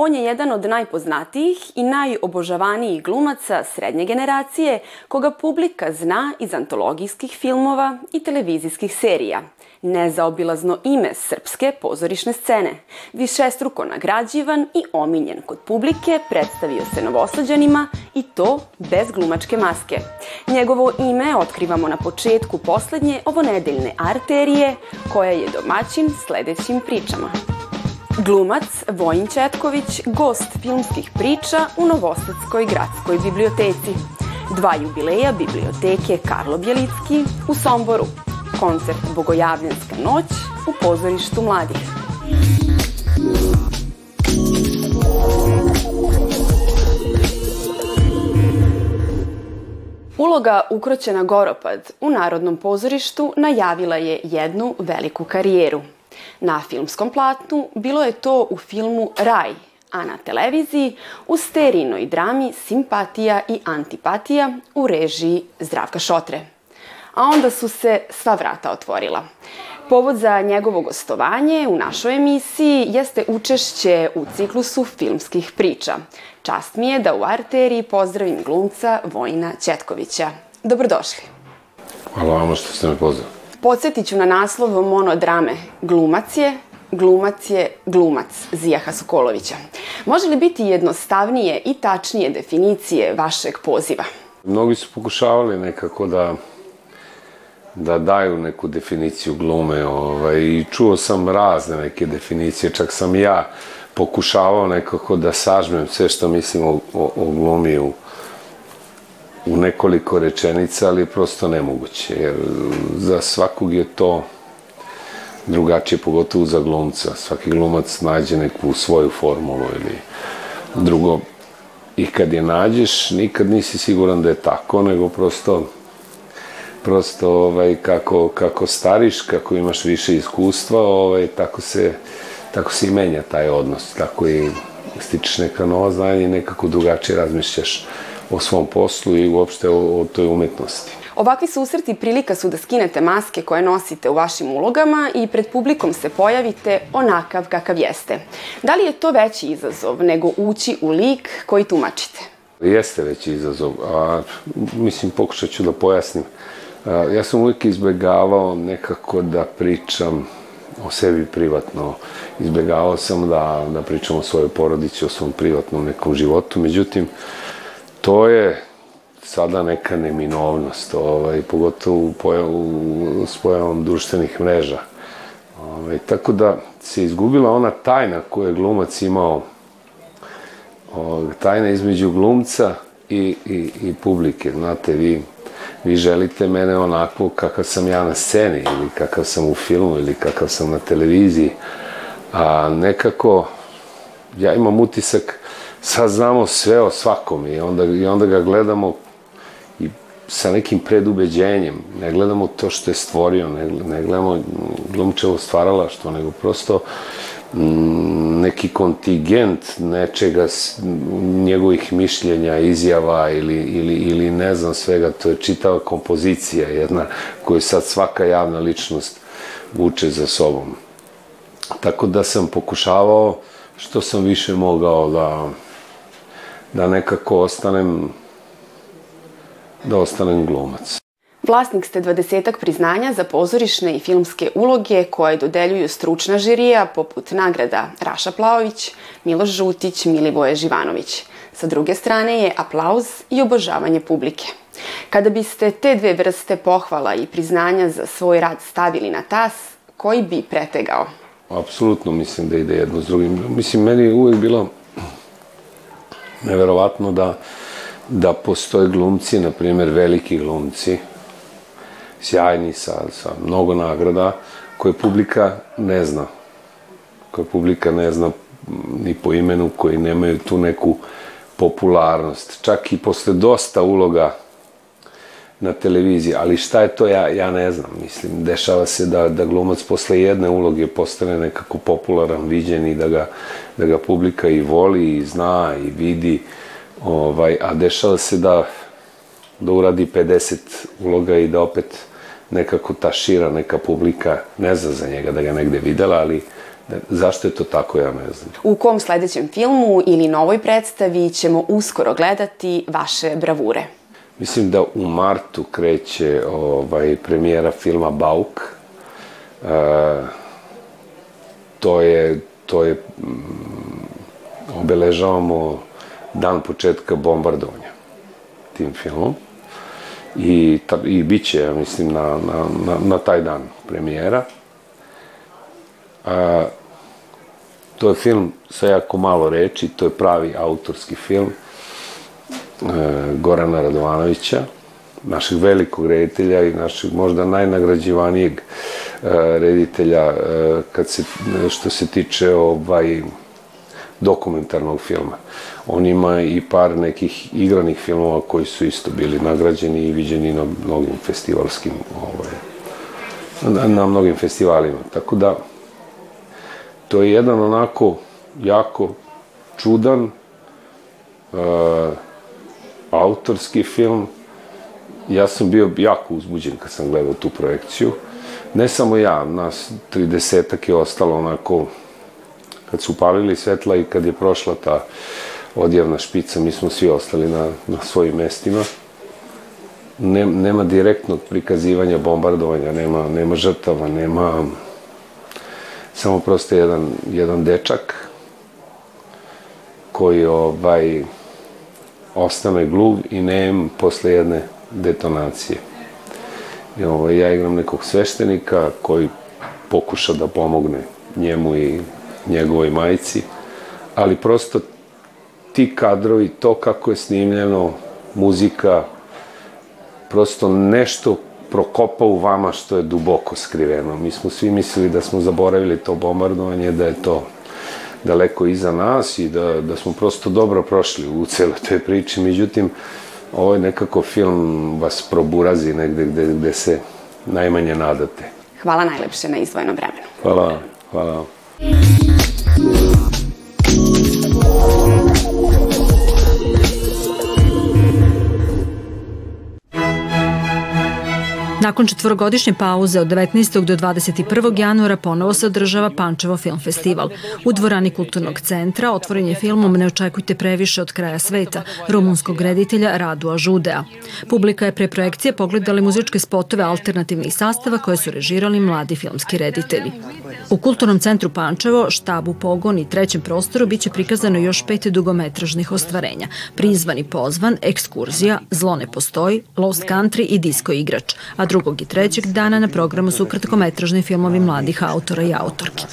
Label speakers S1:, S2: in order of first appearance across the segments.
S1: On je jedan od najpoznatijih i najobožavanijih glumaca srednje generacije, koga publika zna iz antologijskih filmova i televizijskih serija. Nezaobilazno ime srpske pozorišne scene. Višestruko nagrađivan i omiljen kod publike, predstavio se novosađanima i to bez glumačke maske. Njegovo ime otkrivamo na početku poslednje ovonedeljne arterije, koja je domaćin sledećim pričama. Glumac Vojin Četković, gost filmskih priča u Novosadskoj gradskoj biblioteci. Dva jubileja biblioteke Karlo Bjelicki u Somboru. Koncert Bogojavljanska noć u pozorištu mladih. Uloga ukroćena Goropad u Narodnom pozorištu najavila je jednu veliku karijeru – Na filmskom platnu bilo je to u filmu Raj, a na televiziji u sterijnoj drami Simpatija i antipatija u režiji Zdravka Šotre. A onda su se sva vrata otvorila. Povod za njegovo gostovanje u našoj emisiji jeste učešće u ciklusu filmskih priča. Čast mi je da u arteriji pozdravim glumca Vojina Ćetkovića. Dobrodošli.
S2: Hvala vama što ste me pozvali.
S1: Podsjetit ću na naslov monodrame Glumac je, glumac je glumac Zijaha Sokolovića. Može li biti jednostavnije i tačnije definicije vašeg poziva?
S2: Mnogi su pokušavali nekako da da daju neku definiciju glume ovaj, i čuo sam razne neke definicije, čak sam ja pokušavao nekako da sažmem sve što mislim o, o, o glumi u, u nekoliko rečenica, ali je prosto nemoguće, jer za svakog je to drugačije, pogotovo za glumca. Svaki glumac nađe neku svoju formulu ili drugo. I kad je nađeš, nikad nisi siguran da je tako, nego prosto prosto ovaj, kako, kako stariš, kako imaš više iskustva, ovaj, tako se tako se i menja taj odnos, tako i stičeš neka nova znanja i nekako drugačije razmišljaš o svom poslu i uopšte o, o toj umetnosti.
S1: Ovakvi susreti prilika su da skinete maske koje nosite u vašim ulogama i pred publikom se pojavite onakav kakav jeste. Da li je to veći izazov nego ući u lik koji tumačite?
S2: Jeste veći izazov, a mislim pokušat ću da pojasnim. A, ja sam uvijek izbegavao nekako da pričam o sebi privatno. Izbegavao sam da, da pričam o svojoj porodici, o svom privatnom nekom životu. Međutim, to je sada neka neminovnost, ovaj, pogotovo u s pojavom društvenih mreža. Ovaj, tako da se izgubila ona tajna koju je glumac imao, ovaj, tajna između glumca i, i, i publike. Znate, vi, vi želite mene onako kakav sam ja na sceni, ili kakav sam u filmu, ili kakav sam na televiziji, a nekako ja imam utisak sad znamo sve o svakom i onda, i onda ga gledamo i sa nekim predubeđenjem. Ne gledamo to što je stvorio, ne, ne gledamo glumčevo stvaralaštvo, nego prosto mm, neki kontingent nečega, njegovih mišljenja, izjava ili, ili, ili ne znam svega, to je čitava kompozicija jedna koju sad svaka javna ličnost vuče za sobom. Tako da sam pokušavao što sam više mogao da da nekako ostanem da ostanem glumac.
S1: Vlasnik ste dvadesetak priznanja za pozorišne i filmske uloge koje dodeljuju stručna žirija poput nagrada Raša Plaović, Miloš Žutić, Milivoje Živanović. Sa druge strane je aplauz i obožavanje publike. Kada biste te dve vrste pohvala i priznanja za svoj rad stavili na tas, koji bi pretegao?
S2: Apsolutno mislim da ide jedno s drugim. Mislim, meni je uvek bilo neverovatno da, da postoje glumci, na primjer veliki glumci, sjajni sa, sa mnogo nagrada, koje publika ne zna. Koje publika ne zna ni po imenu, koji nemaju tu neku popularnost. Čak i posle dosta uloga na televiziji, ali šta je to, ja, ja ne znam. Mislim, dešava se da, da glumac posle jedne uloge postane nekako popularan, viđen i da ga, da ga publika i voli i zna i vidi, ovaj, a dešava se da, da uradi 50 uloga i da opet nekako ta šira neka publika ne zna za njega da ga negde videla, ali zašto je to tako, ja ne znam.
S1: U kom sledećem filmu ili novoj predstavi ćemo uskoro gledati vaše bravure?
S2: Mislim da u martu kreće ovaj, premijera filma Bauk. E, to je, to je, mm, obeležavamo dan početka bombardovanja tim filmom. I, ta, i bit će, ja mislim, na, na, na, na taj dan premijera. A, to je film sa jako malo reči, to je pravi autorski film e, Gorana Radovanovića, našeg velikog reditelja i našeg možda najnagrađivanijeg e, reditelja e, kad se, što se tiče ovaj, dokumentarnog filma. On ima i par nekih igranih filmova koji su isto bili nagrađeni i viđeni na mnogim festivalskim ovaj, na, na mnogim festivalima. Tako da to je jedan onako jako čudan uh, autorski film. Ja sam bio jako uzbuđen kad sam gledao tu projekciju. Ne samo ja, nas 30 je ostalo onako kad su upalili svetla i kad je prošla ta odjavna špica, mi smo svi ostali na, na svojim mestima. Ne, nema direktnog prikazivanja bombardovanja, nema, nema žrtava, nema samo prosto jedan, jedan dečak koji ovaj, ostane gluv i nem posle jedne detonacije. I, ovaj, ja igram nekog sveštenika koji pokuša da pomogne njemu i njegovoj majici, ali prosto ti kadrovi, to kako je snimljeno, muzika, prosto nešto prokopa u vama što je duboko skriveno. Mi smo svi mislili da smo zaboravili to bombardovanje, da je to daleko iza nas i da, da smo prosto dobro prošli u celoj toj priči. Međutim, ovo je nekako film vas proburazi negde gde, gde se najmanje nadate.
S1: Hvala najlepše na izdvojenom vremenu.
S2: Hvala, hvala.
S3: Nakon četvorogodišnje pauze od 19. do 21. januara ponovo se održava Pančevo film festival. U dvorani kulturnog centra otvoren je filmom Ne očekujte previše od kraja sveta, rumunskog reditelja Radua Žudea. Publika je pre projekcije pogledali muzičke spotove alternativnih sastava koje su režirali mladi filmski reditelji. U Kulturnom centru Pančevo, štabu Pogon i trećem prostoru biće prikazano još pet dugometražnih ostvarenja. Prizvani pozvan, ekskurzija, Zlo ne postoji, Lost Country i Disco igrač, a drugog i trećeg dana na programu su kratkometražni filmovi mladih autora i autorki.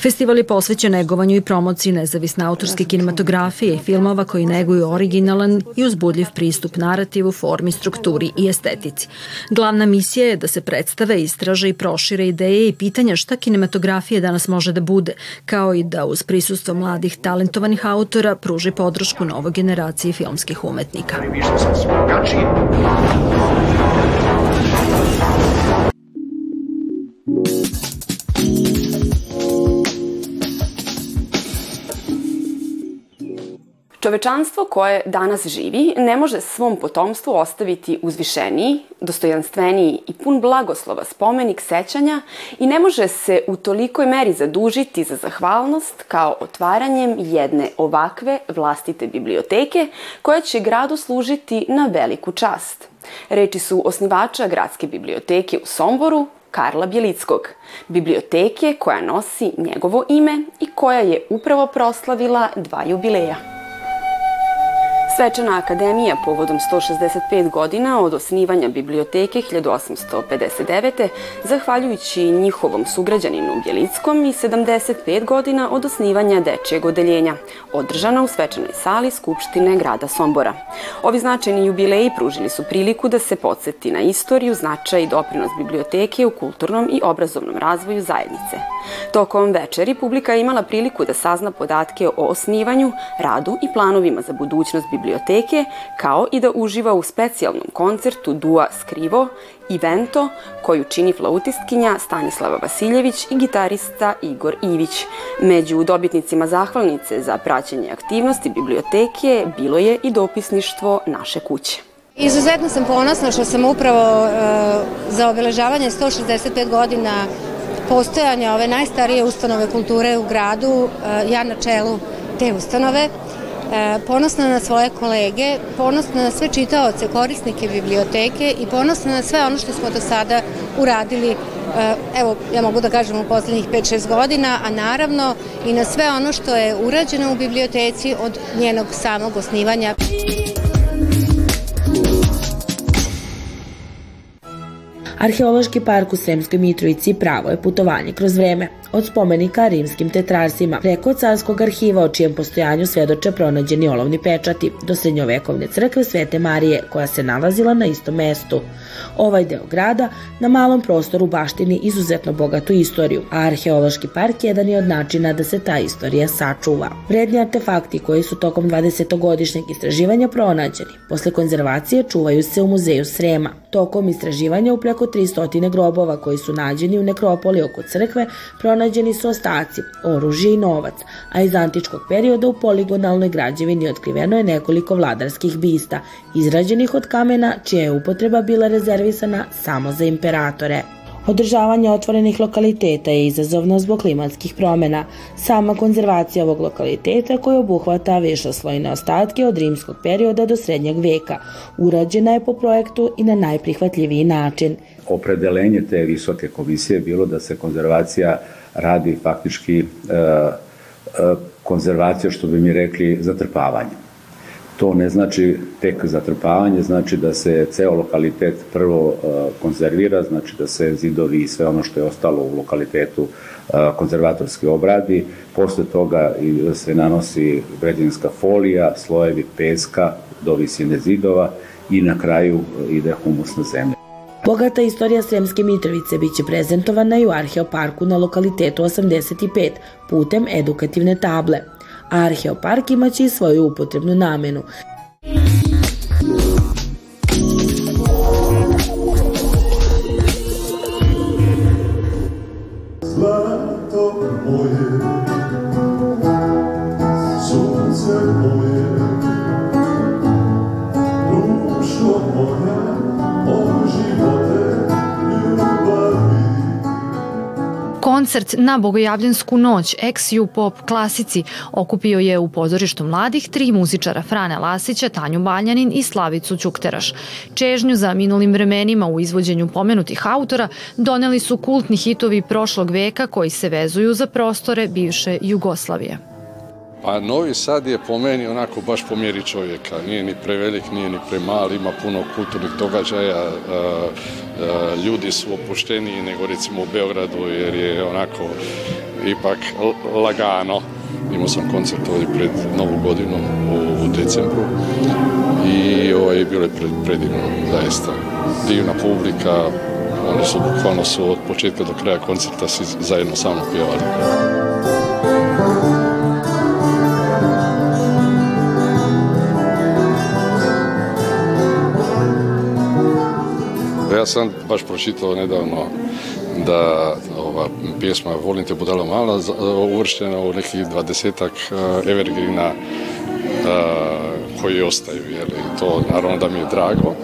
S3: Festival je posvećen negovanju i promociji nezavisne autorske kinematografije i filmova koji neguju originalan i uzbudljiv pristup narativu, formi, strukturi i estetici. Glavna misija je da se predstave, istraže i prošire ideje i pitanja šta kinematografija danas može da bude, kao i da uz prisustvo mladih talentovanih autora pruži podršku novoj generaciji filmskih umetnika.
S1: Čovečanstvo koje danas živi ne može svom potomstvu ostaviti uzvišeniji, dostojanstveniji i pun blagoslova spomenik sećanja i ne može se u tolikoj meri zadužiti za zahvalnost kao otvaranjem jedne ovakve vlastite biblioteke koja će gradu služiti na veliku čast. Reči su osnivača Gradske biblioteke u Somboru, Karla Bjelickog, biblioteke koja nosi njegovo ime i koja je upravo proslavila dva jubileja. Svečana akademija povodom 165 godina od osnivanja biblioteke 1859. zahvaljujući njihovom sugrađaninu Bjelickom i 75 godina od osnivanja dečijeg odeljenja, održana u svečanoj sali Skupštine grada Sombora. Ovi značajni jubileji pružili su priliku da se podsjeti na istoriju, značaj i doprinos biblioteke u kulturnom i obrazovnom razvoju zajednice. Tokom večeri publika je imala priliku da sazna podatke o osnivanju, radu i planovima za budućnost biblioteke kao i da uživa u specijalnom koncertu Dua Skrivo i Vento, koju čini flautistkinja Stanislava Vasiljević i gitarista Igor Ivić. Među dobitnicima zahvalnice za praćenje aktivnosti biblioteke bilo je i dopisništvo naše kuće.
S4: Izuzetno sam ponosna što sam upravo e, za obeležavanje 165 godina postojanja ove najstarije ustanove kulture u gradu, ja na čelu te ustanove, ponosna na svoje kolege, ponosna na sve čitaoce, korisnike biblioteke i ponosna na sve ono što smo do sada uradili evo, ja mogu da kažem u poslednjih 5-6 godina, a naravno i na sve ono što je urađeno u biblioteci od njenog samog osnivanja.
S5: Arheološki park u Sremskoj Mitrovici pravo je putovanje kroz vreme od spomenika rimskim tetrarsima, preko carskog arhiva o čijem postojanju svedoče pronađeni olovni pečati, do srednjovekovne crkve Svete Marije, koja se nalazila na istom mestu. Ovaj deo grada na malom prostoru baštini izuzetno bogatu istoriju, a arheološki park jedan je od načina da se ta istorija sačuva. Vredni artefakti koji su tokom 20-godišnjeg istraživanja pronađeni, posle konzervacije čuvaju se u muzeju Srema. Tokom istraživanja u preko 300 grobova koji su nađeni u nekropoli oko crkve, pronađeni su ostaci, oružje i novac, a iz antičkog perioda u poligonalnoj građevini otkriveno je nekoliko vladarskih bista, izrađenih od kamena čija je upotreba bila rezervisana samo za imperatore. Održavanje otvorenih lokaliteta je izazovno zbog klimatskih promena. Sama konzervacija ovog lokaliteta koja obuhvata višoslojne ostatke od rimskog perioda do srednjeg veka urađena je po projektu i na najprihvatljiviji način.
S6: Opredelenje te visoke komisije je bilo da se konzervacija radi faktički e, e, konzervacija, što bi mi rekli, zatrpavanje. To ne znači tek zatrpavanje, znači da se ceo lokalitet prvo e, konzervira, znači da se zidovi i sve ono što je ostalo u lokalitetu konzervatorski obradi, posle toga se nanosi građevinska folija, slojevi peska do visine zidova i na kraju ide humusna zemlja.
S5: Bogata istorija Sremske Mitrovice biće prezentovana i u Arheoparku na lokalitetu 85 putem edukativne table. Arheopark imaće i svoju upotrebnu namenu. Koncert na Bogojavljensku noć ex-ju pop klasici okupio je u pozorištu mladih tri muzičara Frane Lasića, Tanju Baljanin i Slavicu Ćukteraš. Čežnju za minulim vremenima u izvođenju pomenutih autora doneli su kultni hitovi prošlog veka koji se vezuju za prostore bivše Jugoslavije.
S7: Pa Novi Sad je po meni onako baš po mjeri čovjeka, nije ni prevelik, nije ni premali, ima puno kulturnih događaja, ljudi su opušteniji nego recimo u Beogradu jer je onako ipak lagano. Imao sam koncert ovdje pred Novu godinu u, decembru i ovaj, bilo je pred, predivno, zaista. Divna publika, oni su bukvalno su od početka do kraja koncerta svi zajedno samo pjevali. Ja sam baš pročitao nedavno da ova pjesma Volim te budalo mala uvrštena u nekih dvadesetak uh, evergreena uh, koji ostaju, jer to naravno da mi je drago.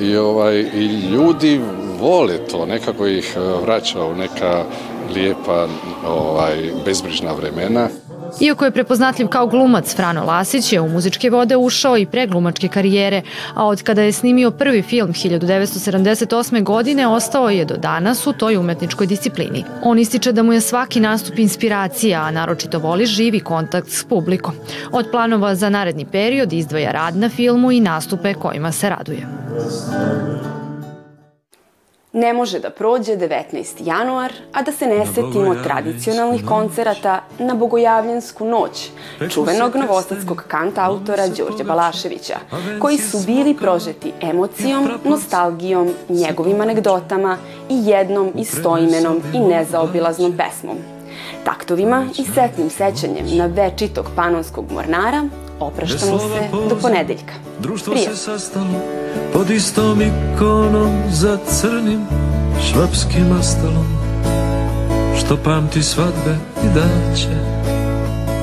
S7: I, ovaj, I ljudi vole to, nekako ih vraća u neka lijepa ovaj, bezbrižna vremena.
S8: Iako je prepoznatljiv kao glumac, Frano Lasić je u muzičke vode ušao i pre glumačke karijere, a od kada je snimio prvi film 1978. godine ostao je do danas u toj umetničkoj disciplini. On ističe da mu je svaki nastup inspiracija, a naročito voli živi kontakt s publikom. Od planova za naredni period izdvoja rad na filmu i nastupe kojima se raduje.
S1: Ne može da prođe 19. januar, a da se ne setimo tradicionalnih koncerata na Bogojavljensku noć, čuvenog novosadskog kanta autora Đorđa Balaševića, koji su bili prožeti emocijom, nostalgijom, njegovim anegdotama i jednom istoimenom i nezaobilaznom pesmom. Taktovima i setnim sećanjem na večitog panonskog mornara opraštamo se do ponedeljka. Društvo se sastalo pod istom ikonom za crnim švapskim astalom što pamti svadbe i daće